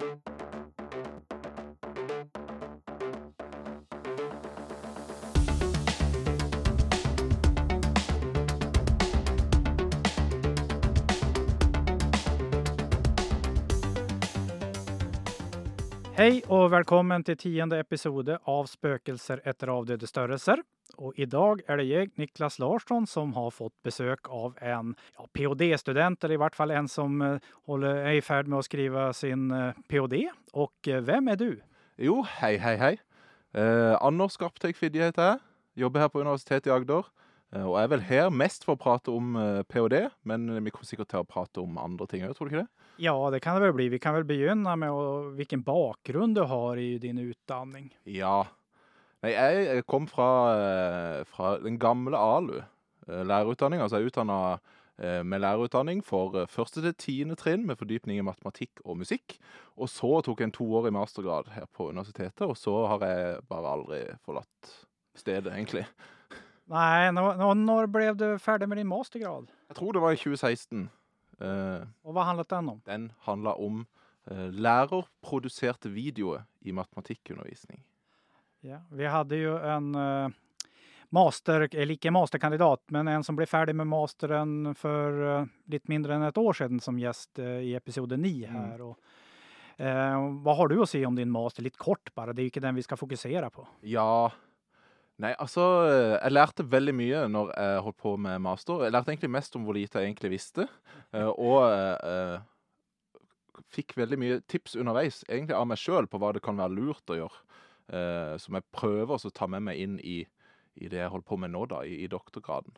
Hei og velkommen til tiende episode av Spøkelser etter avdøde størrelser. Og i dag er det jeg, Niklas Larsson, som har fått besøk av en ja, ph.d.-student, eller i hvert fall en som eh, holder, er i ferd med å skrive sin eh, ph.d. Og eh, hvem er du? Jo, hei, hei, hei. Eh, Anders Skarpteik Fidje heter jeg. Jobber her på Universitetet i Agder. Eh, og jeg er vel her mest for å prate om eh, ph.d., men vi kommer sikkert til å prate om andre ting òg, tror du ikke det? Ja, det kan det vel bli. Vi kan vel begynne med å, hvilken bakgrunn du har i din utdanning. Ja. Nei, jeg kom fra, eh, fra den gamle ALU, eh, lærerutdanninga. Altså jeg er utdanna med lærerutdanning for eh, første til tiende trinn med fordypning i matematikk og musikk. Og så tok jeg en toårig mastergrad her på universitetet, og så har jeg bare aldri forlatt stedet, egentlig. Nei, nå- nå- når ble du ferdig med din mastergrad? Jeg tror det var i 2016. Eh, Og hva handlet den om? Den handla om eh, lærerproduserte videoer i matematikkundervisning. Ja, vi hadde jo en eh, master, eller ikke masterkandidat, men en som ble ferdig med masteren for eh, litt mindre enn et år siden som gjest eh, i episode 9 her. Og, eh, hva har du å si om din master? Litt kort bare, det er jo ikke den vi skal fokusere på. Ja Nei, altså Jeg lærte veldig mye når jeg holdt på med master. Jeg lærte egentlig mest om hvor lite jeg egentlig visste. Og eh, eh, fikk veldig mye tips underveis, egentlig av meg sjøl, på hva det kan være lurt å gjøre. Eh, Som jeg prøver å ta med meg inn i, i det jeg holder på med nå, da, i, i doktorgraden.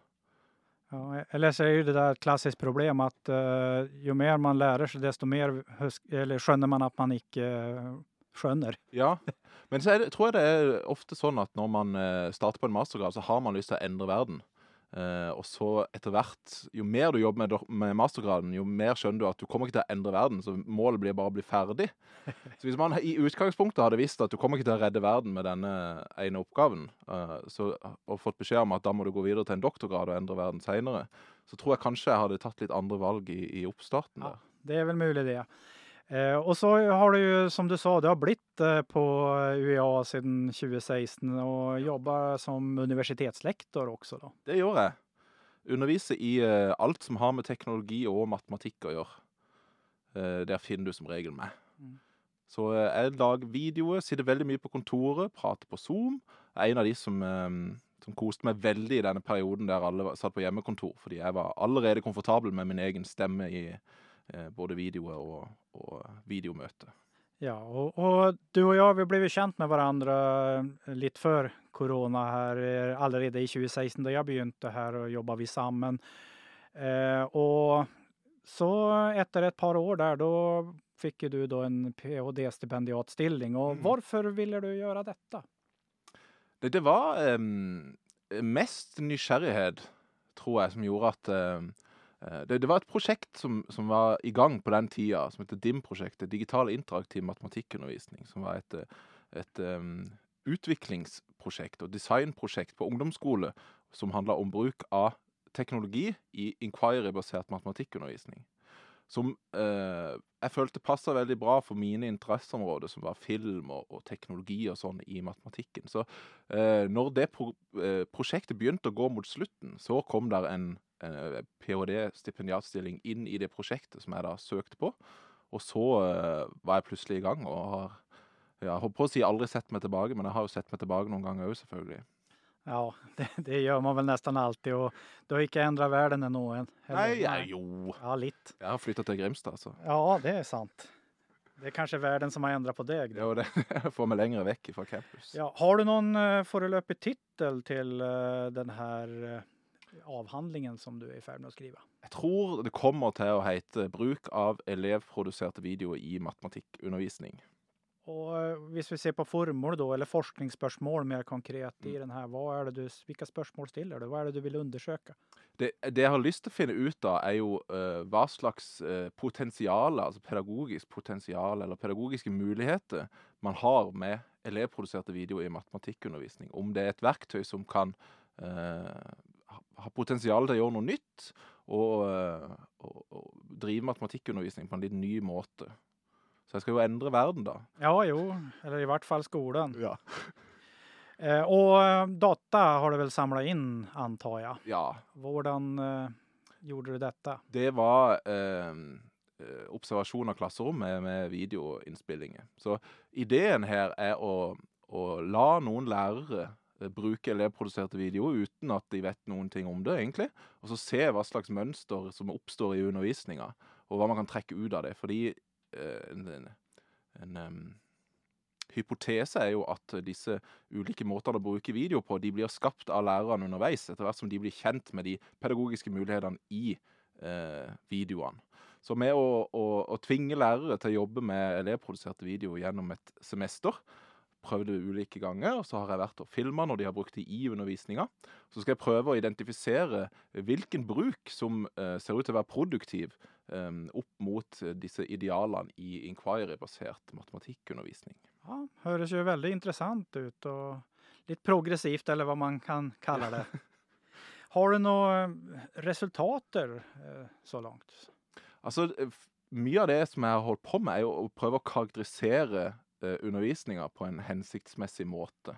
Ja, eller så er jo det der et klassisk problem at uh, jo mer man lærer seg, desto mer skjønner man at man ikke eh, skjønner. Ja, men så det, tror jeg det er ofte sånn at når man eh, starter på en mastergrad, så har man lyst til å endre verden. Eh, og så etter hvert, jo mer du jobber med, med mastergraden, jo mer skjønner du at du kommer ikke til å endre verden, så målet blir bare å bli ferdig. Så hvis man i utgangspunktet hadde visst at du kommer ikke til å redde verden med denne ene oppgaven, uh, så, og fått beskjed om at da må du gå videre til en doktorgrad og endre verden senere, så tror jeg kanskje jeg hadde tatt litt andre valg i, i oppstarten Ja. Det er vel mulig det. Eh, og så har du jo, som du sa, du har blitt eh, på UiA siden 2016 og jobba som universitetslektor også da. Det gjør jeg. Underviser i eh, alt som har med teknologi og matematikk å gjøre. Eh, der finner du som regel meg. Mm. Så eh, jeg lager videoer, sitter veldig mye på kontoret, prater på Zoom. Jeg er en av de som, eh, som koste meg veldig i denne perioden der alle satt på hjemmekontor, fordi jeg var allerede komfortabel med min egen stemme i eh, både videoer og, og videomøte. Ja, og, og du og jeg, vi ble kjent med hverandre eh, litt før korona her, eh, allerede i 2016 da jeg begynte her og jobba vi sammen. Eh, og så etter et par år der, da fikk du da en PhD-stipendiatstilling. Og Mm. hvorfor ville du gjøre dette? Det, det var em, mest nysgjerrighet, tror jeg, som gjorde at eh, det, det var et prosjekt som, som var i gang på den tida, som heter DIM-prosjektet. Digital interaktiv matematikkundervisning. Som var et, eh, et um, utviklingsprosjekt og designprosjekt på ungdomsskole som handla om bruk av teknologi i inquiry-basert matematikkundervisning. Som eh, jeg følte passa veldig bra for mine interesseområder, som var film og, og teknologi og sånn i matematikken. Så eh, når det pro eh, prosjektet begynte å gå mot slutten, så kom der en eh, ph.d.-stipendiatstilling inn i det prosjektet som jeg da søkte på. Og så eh, var jeg plutselig i gang, og har ja, jeg holdt på å si aldri sett meg tilbake, men jeg har jo sett meg tilbake noen ganger òg, selvfølgelig. Ja, det, det gjør man vel nesten alltid, og du har ikke endret verden ennå? en- Nei, jeg, jo Ja, litt. Jeg har flytta til Grimstad, så Ja, det er sant. Det er kanskje verden som har endret på deg. da. jo det får meg lenger vekk fra campus. Ja, har du noen uh, foreløpig tittel til uh, den her eh, avhandlingen som du er i ferd med å skrive? Jeg tror det kommer til å hete 'Bruk av elevproduserte videoer i matematikkundervisning'. Og eh, hvis vi ser på formål da, eller forskningsspørsmål mer konkret i Mm. den her, er du, hvilke spørsmål stiller du? Hva er det du vil undersøke? Det, det jeg har lyst til å finne ut av, er jo uh, hva slags uh, potensial, altså pedagogisk potensial, eller pedagogiske muligheter man har med elevproduserte videoer i matematikkundervisning. Om det er et verktøy som kan eh, ha- ha potensial til å gjøre noe nytt, og, eh, og, og drive matematikkundervisning på en litt ny måte. Så jeg skal jo endre verden, da. Ja, jo, eller i hvert fall skolen. Ja. Eh, og eh, data har du vel samla inn, antar jeg. ja. Hvordan eh, gjorde du dette? Det var eh, eh, observasjon av klasserom med, med videoinnspillinger. Så ideen her er å, å la noen lærere bruke elevproduserte videoer uten at de vet noen ting om det, egentlig. Og så se hva slags mønster som oppstår i undervisninga, og hva man kan trekke ut av det. Fordi eh, en, en, en um, hypotese er jo at disse ulike måtene å bruke video på, de blir skapt av lærerne underveis, etter hvert som de blir kjent med de pedagogiske mulighetene i eh, videoene. Så med å, å, å tvinge lærere til å jobbe med elevproduserte videoer gjennom et semester, prøvd det ulike ganger, og så har jeg vært og filma når de har brukt det i undervisninga. Så skal jeg prøve å identifisere hvilken bruk som eh, ser ut til å være produktiv eh, opp mot eh, disse idealene i inquiry-basert matematikkundervisning. Ja, høres jo veldig interessant ut og litt progressivt, eller hva man kan kalle det. Har du noen resultater eh, så langt? Altså, mye av det som jeg har holdt på med, er jo å prøve å karakterisere eh, undervisninga på en hensiktsmessig måte.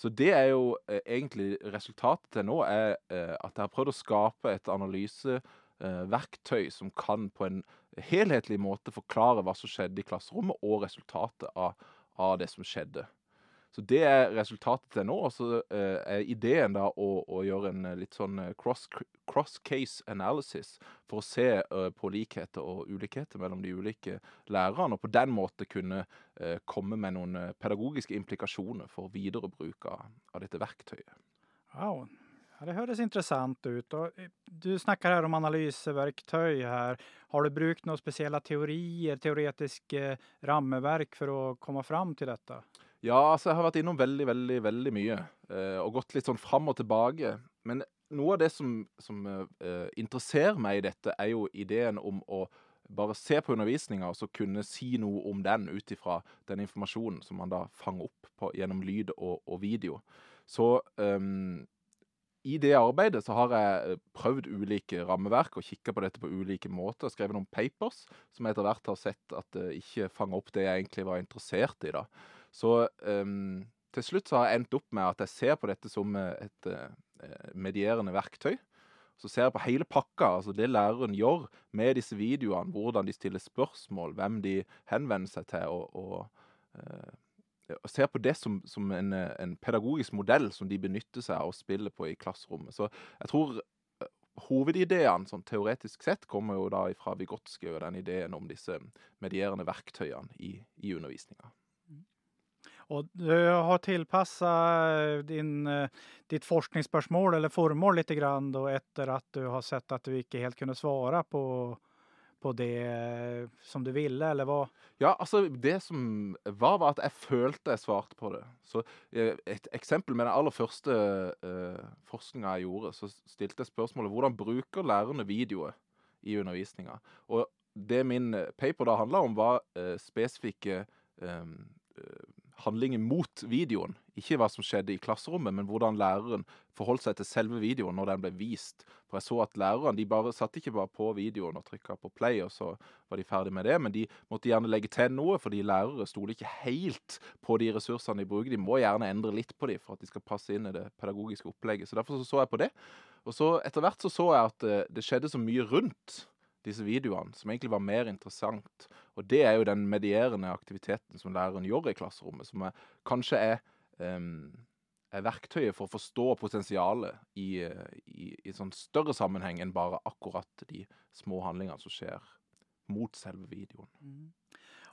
Så det er jo eh, egentlig resultatet til nå, er eh, at jeg har prøvd å skape et analyseverktøy som kan på en helhetlig måte forklare hva som skjedde i klasserommet, og resultatet av, av det som skjedde. Så det er resultatet til nå. Og så eh, er ideen da å, å gjøre en eh, litt sånn eh, cross, cross case analysis for å se på likheter og ulikheter mellom de ulike lærerne, og på den måte kunne komme med noen pedagogiske implikasjoner for videre bruk av, av dette verktøyet. Wow. Ja, det høres interessant ut. Og du snakker her om analyseverktøy her. Har du brukt noen spesielle teorier, teoretiske rammeverk for å komme fram til dette? Ja, altså jeg har vært innom veldig, veldig, veldig mye. Eh, og gått litt sånn fram og tilbake. Men noe av det som, som eh, interesserer meg i dette, er jo ideen om å bare se på undervisninga og så kunne si noe om den ut ifra den informasjonen som man da fanger opp på, gjennom lyd og, og video. Så um, i det arbeidet så har jeg eh, prøvd ulike rammeverk og kikka på dette på ulike måter. Skrevet noen papers som jeg etter hvert har sett at det ikke fanger opp det jeg egentlig var interessert i. da. Så um, til slutt så har jeg endt opp med at jeg ser på dette som eh, et eh, medierende verktøy. Så ser jeg på hele pakka, altså det læreren gjør med disse videoene, hvordan de stiller spørsmål, hvem de henvender seg til, og, og, uh, og ser på det som, som en, en pedagogisk modell som de benytter seg av og spiller på i klasserommet. Så jeg tror hovedideene, sånn teoretisk sett, kommer jo da fra Vygotsky og den ideen om disse medierende verktøyene i, i undervisninga. Og du har eh, ditt forskningsspørsmål eller formål litt grann då, etter at du har sett at du ikke helt kunne svare på, på det eh, som du ville, eller hva? Ja, altså det som var, var at jeg følte jeg svarte på det. Så eh, et eksempel med den aller første uh, forskninga jeg gjorde, så stilte jeg spørsmålet hvordan bruker lærerne videoer i undervisninga? Og det min eh, paper da handla om, var uh, spesifikke um, eh, handlinger mot videoen. Ikke hva som skjedde i klasserommet, men hvordan læreren forholdt seg til selve videoen når den ble vist. For jeg så at lærerne de bare satte ikke bare på videoen og trykka på play, og så var de ferdig med det, men de måtte gjerne legge til noe, fordi lærere stoler ikke helt på de ressursene de bruker. De må gjerne endre litt på dem for at de skal passe inn i det pedagogiske opplegget. Så derfor så, så jeg på det. Og så etter hvert så, så jeg at eh, det skjedde så mye rundt disse videoene, som egentlig var mer interessant. Og det er jo den medierende aktiviteten som læreren gjør i klasserommet, som er, kanskje er, um, er verktøyet for å forstå potensialet i, i, i sånn større sammenheng enn bare akkurat de små handlingene som skjer mot selve videoen.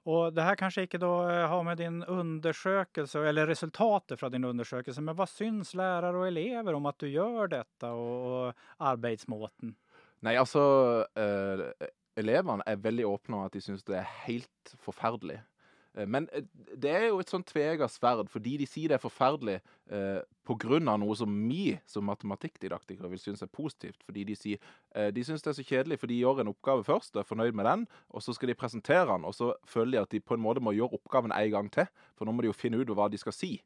Og det her kanskje ikke da eh, har med din undersøkelse, eller resultatet fra din undersøkelse, men hva syns lærere og elever om at du gjør dette, og, og arbeidsmåten? Nei, altså uh, Elevene er veldig åpne om at de syns det er helt forferdelig. Eh, Men eh, det er jo et sånn tvega sverd, fordi de sier det er forferdelig eh, pga. noe som vi som matematikkdidaktikere vil synes er positivt. Fordi de sier eh, de syns det er så kjedelig, for de gjør en oppgave først, og er fornøyd med den, og så skal de presentere den, og så føler de at de på en måte må gjøre oppgaven en gang til, for nå må de jo finne ut hva de skal si.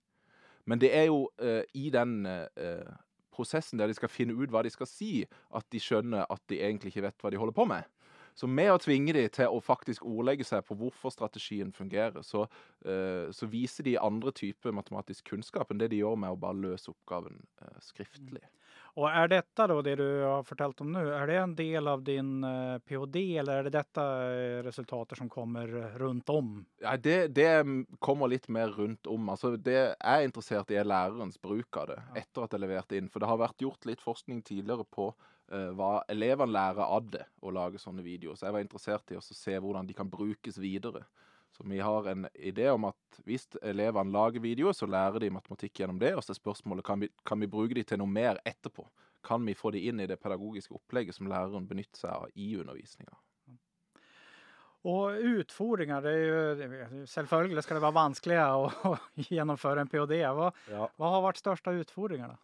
Men det er jo eh, i den eh, prosessen der de skal finne ut hva de skal si, at de skjønner at de egentlig ikke vet hva de holder på med. Så med å tvinge de til å faktisk ordlegge seg på hvorfor strategien fungerer, så, eh, så viser de andre typer matematisk kunnskap enn det de gjør med å bare løse oppgaven eh, skriftlig. Og er dette da det du har fortalt om nå, er det en del av din eh, ph.d., eller er det dette resultater som kommer rundt om? Ja, det, det kommer litt mer rundt om. Altså, det jeg er interessert i, er lærerens bruk av det etter at jeg leverte inn. For det har vært gjort litt forskning tidligere på hva elevene lærer av det å lage sånne videoer. Så jeg var interessert i å se hvordan de kan brukes videre. Så vi har en idé om at hvis elevene lager videoer, så lærer de matematikk gjennom det. Og så er spørsmålet kan vi, kan vi bruke de til noe mer etterpå. Kan vi få de inn i det pedagogiske opplegget som læreren benytter seg av i undervisninga? Og utfordringer det er jo, Selvfølgelig skal det være vanskelig å, å gjennomføre en ph.d. Hva, Ja. hva har vært største utfordringene?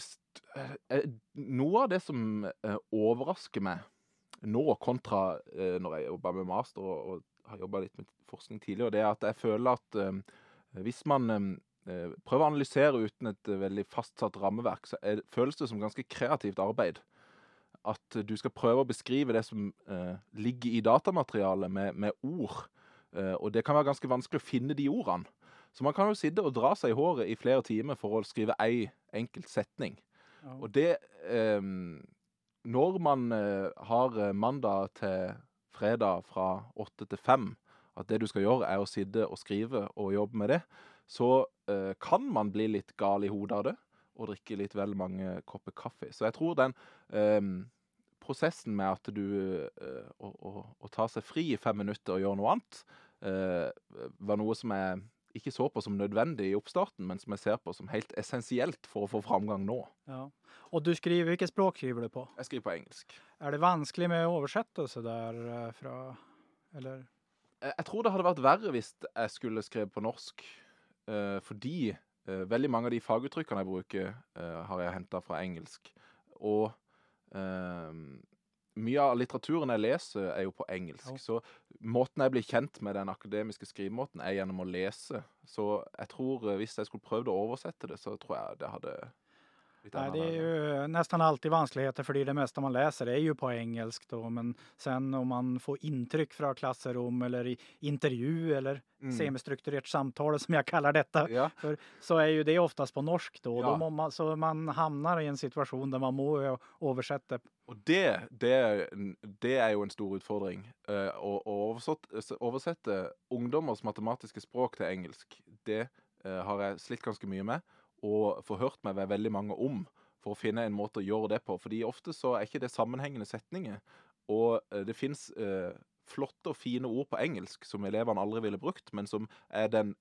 St- eh, Noe av det som eh, overrasker meg nå, kontra eh, når jeg jobba med master og, har jobba litt med forskning tidligere, det er at jeg føler at eh, hvis man eh, prøver å analysere uten et eh, veldig fastsatt rammeverk, så føles det som ganske kreativt arbeid. At du skal prøve å beskrive det som eh, ligger i datamaterialet med, ord. Eh, og det kan være ganske vanskelig å finne de ordene. Så man kan jo sitte og dra seg i håret i flere timer for å skrive ei enkelt setning. Ja. Og det eh, Når man eh, har eh, mandag til fredag fra åtte til fem, at det du skal gjøre er å sitte og skrive og jobbe med det, så eh, kan man bli litt gal i hodet av det og drikke litt vel mange kopper kaffe. Så jeg tror den eh, prosessen med at du eh, å, å, å ta seg fri i fem minutter og gjøre noe annet, eh, var noe som jeg ikke så på som nødvendig i oppstarten, men som jeg ser på som helt essensielt for å få framgang nå. Ja. Og du skriver, hvilket språk skriver du på? Jeg skriver på engelsk. Er det vanskelig med oversettelse der eh, fra Eller? Jeg, tror det hadde vært verre hvis jeg skulle skrevet på norsk, eh, fordi eh, veldig mange av de faguttrykkene jeg bruker, har jeg henta fra engelsk. Og mye av litteraturen jeg leser, er jo på engelsk. Ja. Så måten jeg blir kjent med den akademiske skrivemåten, er gjennom å lese. Så jeg tror eh, hvis jeg skulle prøvd å oversette det, så tror jeg det hadde Nej, det är jo ju nästan alltid vanskeligheter fordi det meste man läser er ju på engelsk då. Men sen om man får intryck fra klasserom eller i intervju eller Mm. semistrukturert samtale som jeg kaller dette, Ja. Så er jo det oftast på norsk då. Ja. då man, så man hamnar i en situasjon der man må oversette. Og det, det, er det er jo en stor utfordring. Uh, å å oversett- oversette ungdommers matematiske språk til engelsk, det uh, har jeg slitt ganske mye med, og forhørt meg ved veldig mange om, for å finne en måte å gjøre det på. Fordi ofte så er ikke det sammenhengende setninger, og eh, det fins flotte og fine ord på engelsk som elevene aldri ville brukt, men som er den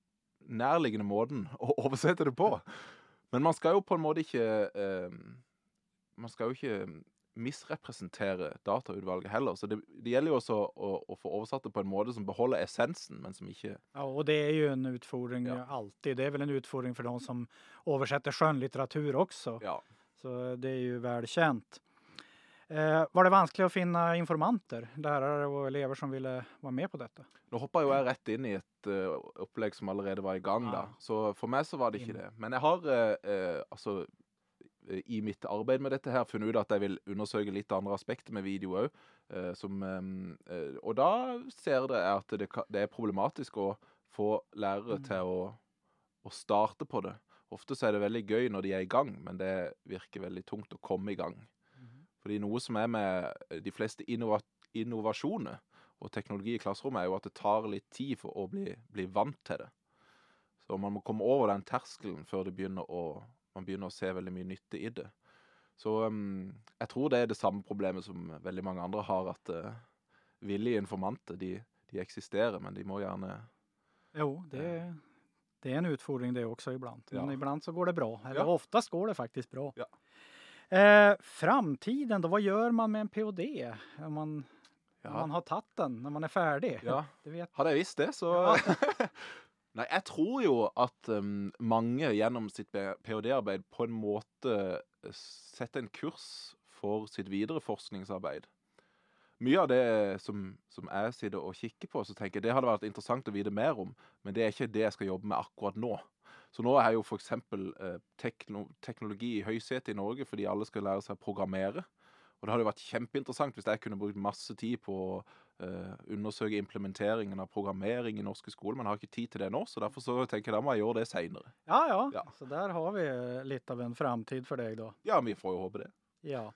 nærliggende måten å oversette det på. Men man skal jo på en måte ikke eh, Man skal jo ikke misrepresentere datautvalget heller. Så det, det gjelder jo også å, å få oversatt det på en måte som beholder essensen, men som ikke Ja, og det er jo en utfordring Ja. alltid. Det er vel en utfordring for de som oversetter skjønnlitteratur også. Ja. Så det er jo velkjent. Eh, var det vanskelig å finne informanter, lærere og elever som ville være med på dette? Nå hoppa jo jeg rett inn i et uh, opplegg som allerede var i gang, da. Ah. Så for meg så var det ikke det. Men jeg har uh, uh, altså i mitt arbeid med dette her funnet ut at jeg vil undersøke litt andre aspekter med video òg. eh, eh, Og da ser dere at det, det er problematisk å få lærere Mm. til å, å starte på det. Ofte så er det veldig gøy når de er i gang, men det virker veldig tungt å komme i gang. Fordi noe som er med de fleste innova innovasjoner og teknologi i klasserommet, er jo at det tar litt tid for å bli, bli vant til det. Så man må komme over den terskelen før det begynner å, man begynner å se veldig mye nytte i det. Så um, jeg tror det er det samme problemet som veldig mange andre har, at uh, villige informanter de, de eksisterer, men de må gjerne Jo, det, det er en utfordring det også iblant. Men Ja. iblant så går det bra. Eller Ja. oftest går det faktisk bra. Ja. Eh, framtiden da? Hva gjør man med en PhD? Om man, Ja. man har tatt den, når man er ferdig? Ja. Det vet Hadde jeg visst det, så Nei, jeg tror jo at um, mange gjennom sitt ph.d.-arbeid på en måte eh, setter en kurs for sitt videre forskningsarbeid. Mye av det som, som jeg sitter og kikker på, så tenker jeg det hadde vært interessant å vite mer om, men det er ikke det jeg skal jobbe med akkurat nå. Så nå er jo f.eks. Eh, tekno, teknologi i høysetet i Norge fordi alle skal lære seg å programmere. Og det hadde jo vært kjempeinteressant hvis jeg kunne brukt masse tid på å undersøke implementeringen av programmering i norske skoler, men har ikke tid til det nå, så derfor så tenker jeg da må jeg gjøre det seinere. Ja, ja, Ja. Så der har vi litt av en framtid for deg, da. Ja, vi får jo håpe det. Ja.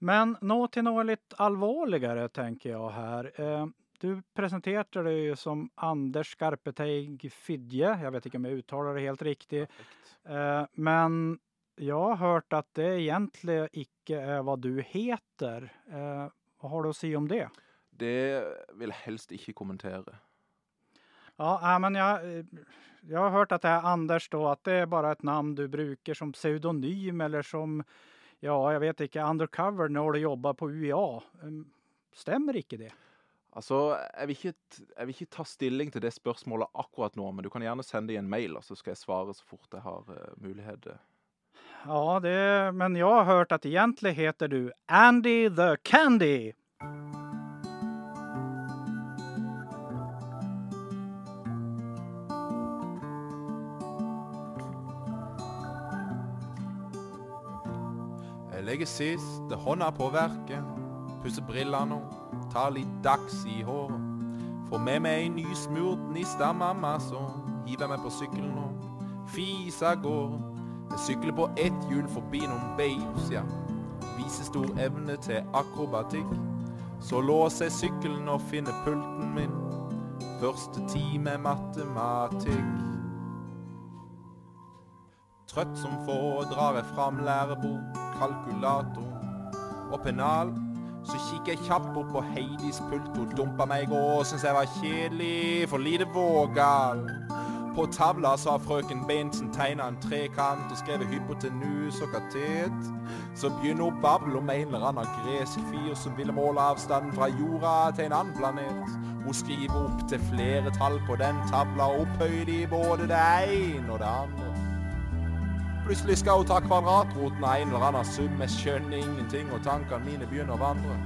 Men nå til noe litt alvorligere, tenker jeg her. Eh, Du presenterte deg jo som Anders Skarpeteig Fidje. Jeg vet ikke om jeg uttaler det helt riktig. Perfekt. Eh, Men jeg har hørt at det egentlig ikke er hva du heter. Eh, Hva har du å si om det? Det vil jeg helst ikke kommentere. Ja, men jeg, jeg har hørt at det er Anders da, at det er bare et navn du bruker som pseudonym eller som, ja, jeg vet ikke, undercover når du jobber på UiA. Um, Stemmer ikke det? Altså, jeg vil, ikke, jeg vil ikke ta stilling til det spørsmålet akkurat nå, men du kan gjerne sende i en mail, og så skal jeg svare så fort jeg har uh, mulighet. Ja, det, men jeg har hørt at egentlig heter du Andy the Candy. Legger siste hånda på verket, pusser brillene tar litt dags i håret. Får med meg ei nysmurt nistamamma, så hiver jeg meg på sykkelen og fiser av gårde. Jeg sykler på ett hjul forbi noen babes, ja. Viser stor evne til akrobatikk. Så låser jeg sykkelen og finner pulten min. Første time matematikk. Trøtt som få drar jeg fram lærebok, kalkulator og pennal. Så kikker jeg kjapt bort på Heidis pult, hun dumpa meg i går, syns jeg var kjedelig, for lite vågal. På tavla så har frøken Bensen tegna en trekant og skrevet hypotenus og katet. Så begynner hun å bable om en eller annen gresk fyr som ville måle avstanden fra jorda til en annen planet. Hun skriver opp til flere tall på den tavla, og opphøyer de både det ene og det andre. Plutselig skal hun ta kvadratroten av en eller annen sum. Jeg skjønner ingenting, og tankene mine begynner å vandre.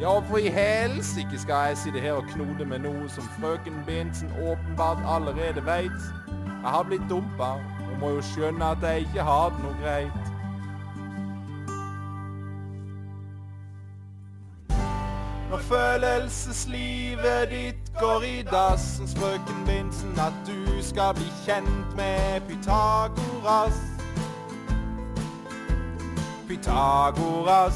Ja, for i helsike skal jeg sitte her og knote med noe som frøken Bensen åpenbart allerede veit. Jeg har blitt dumpa, og må jo skjønne at jeg ikke har det noe greit. Når følelseslivet ditt går i dassens, frøken Bensen at du skal bli kjent med Pythagoras. Pythagoras.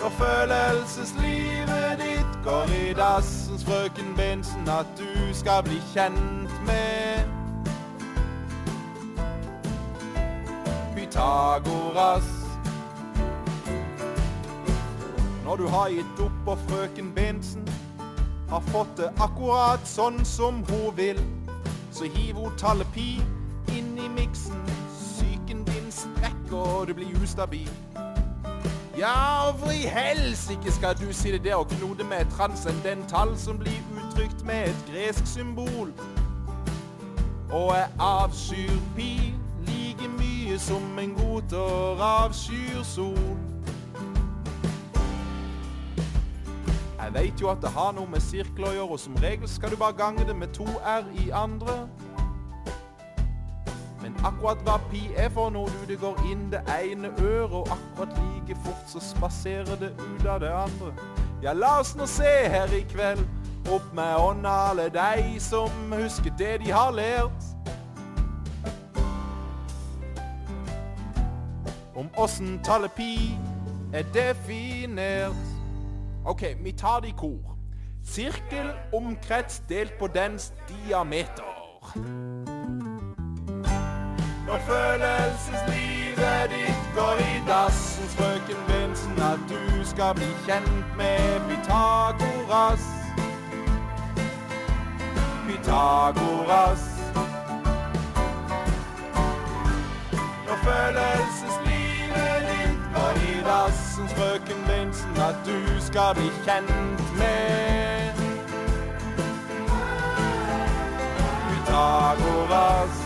Når følelseslivet ditt går i dassens, frøken Bensen at du skal bli kjent med Pythagoras. Når du har gitt opp og frøken Bensen har fått det akkurat sånn som hun vil, så hiv hun tallet pi inn i miksen. Psyken din sprekker, og du blir ustabil. Ja, for i helsike skal du sitte der og knote med et transcendental som blir uttrykt med et gresk symbol. Og jeg avskyr pi like mye som en goter avskyr sol. Veit jo at det har noe med sirkler å gjøre, og som regel skal du bare gange det med to r i andre. Men akkurat hva pi er for noe, du, det går inn det ene øret, og akkurat like fort så spaserer det ut av det andre. Ja, la oss nå se her i kveld, opp med ånda alle de som husker det de har lært. Om åssen tallet pi er definert. OK, vi tar det i kor. Sirkel omkrets delt på dens diameter. Når følelseslivet ditt går i dassen, frøken Bensen at du skal bli kjent med Pythagoras. Pythagoras. Når følelseslivet syns frøken Bensen at du skal bli kjent med Pythagoras.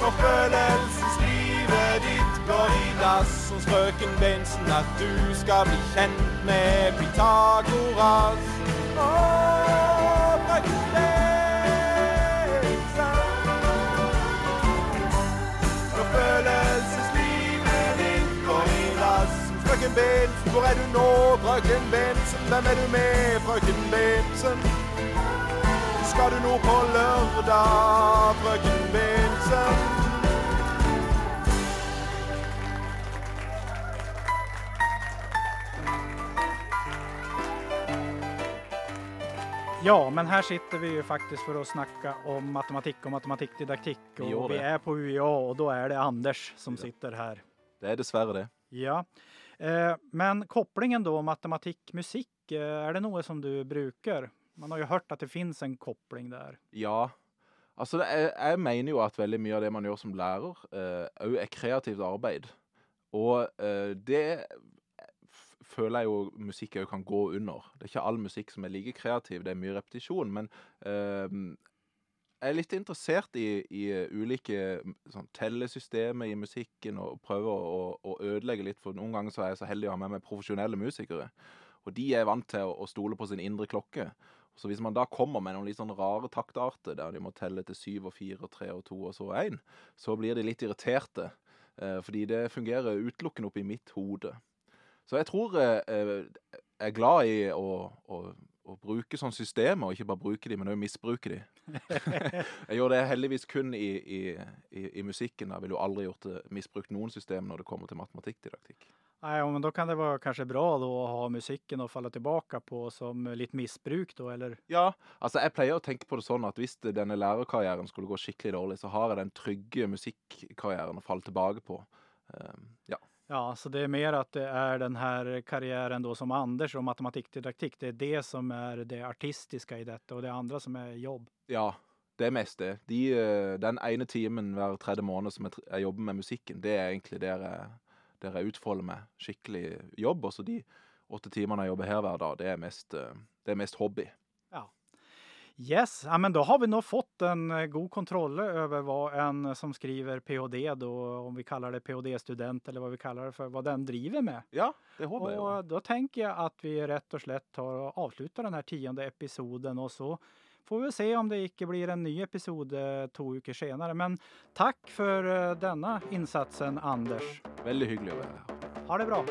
Når følelseslivet ditt går i dass, syns frøken Bensen at du skal bli kjent med Pythagoras. Åh, frøken Bensen, hvor er du nå? Frøken Bensen, hvem er du med? Frøken Bensen. Skal du nå på lørdag, frøken Bensen? Ja, men her sitter vi jo faktisk for å snakke om matematikk og matematikkdidaktikk. Og vi er på UiA, og da er det Anders som sitter her. Det er dessverre det. Ja. Eh, men kopplingen da matematikk-musikk, eh, er det noe som du bruker? Man har jo hørt at det finnes en kobling der. Ja. Altså, er, jeg mener jo at veldig mye av det man gjør som lærer, òg er kreativt arbeid. Og eh, det føler jeg jo musikk òg kan gå under. Det er ikke all musikk som er like kreativ, det er mye repetisjon. Men eh, jeg er litt interessert i, i ulike mm, sånn, tellesystemer i musikken og prøver å, å ødelegge litt. For noen ganger så er jeg så heldig å ha med meg profesjonelle musikere. Og de er vant til å, å stole på sin indre klokke. Så hvis man da kommer med noen litt sånn rare taktarter, der de må telle til syv og fire og tre og to og så én, så blir de litt irriterte. Eh, fordi det fungerer utelukkende oppi mitt hode. Så jeg tror eh, eh, jeg er glad i å, å, å bruke sånne systemer, og ikke bare bruke de, men òg misbruke de. jeg gjør det heldigvis kun i, i, i, i musikken. Jeg ville jo aldri gjort det, misbrukt noen system når det kommer til matematikkdidaktikk. Nei, men da kan det være kanskje bra da, å ha musikken å falle tilbake på som litt misbruk, da, eller? Ja, altså jeg pleier å tenke på det sånn at hvis denne lærerkarrieren skulle gå skikkelig dårlig, så har jeg den trygge musikkarrieren å falle tilbake på. Um, ja. Ja, så det er mer at det er den här karrieren då som Anders och matematikkdidaktikk, det er det som er det artistiske i dette, og det andre som er jobb. ja, det er mest det. De, eh, den ene timen hver tredje måned som jeg, jeg jobber med musikken, det er egentlig der jeg, der jeg utfolder meg skikkelig jobb. Og så de åtte timene jeg jobber her hver dag, det er mest, eh, det er mest hobby. Yes, ja, men da har vi nå fått en eh, god kontroll over hva en som skriver PhD, då, om vi kaller det PhD-student eller hva vi kaller det for, hva den driver med. Ja, det håper jeg. Og da tenker jeg at vi rett og slett tar og avslutter denne tiende episoden, og så får vi se om det ikke blir en ny episode to uker senere. Men takk for eh, denne innsatsen, Anders. Veldig hyggelig å være her. Ha det bra.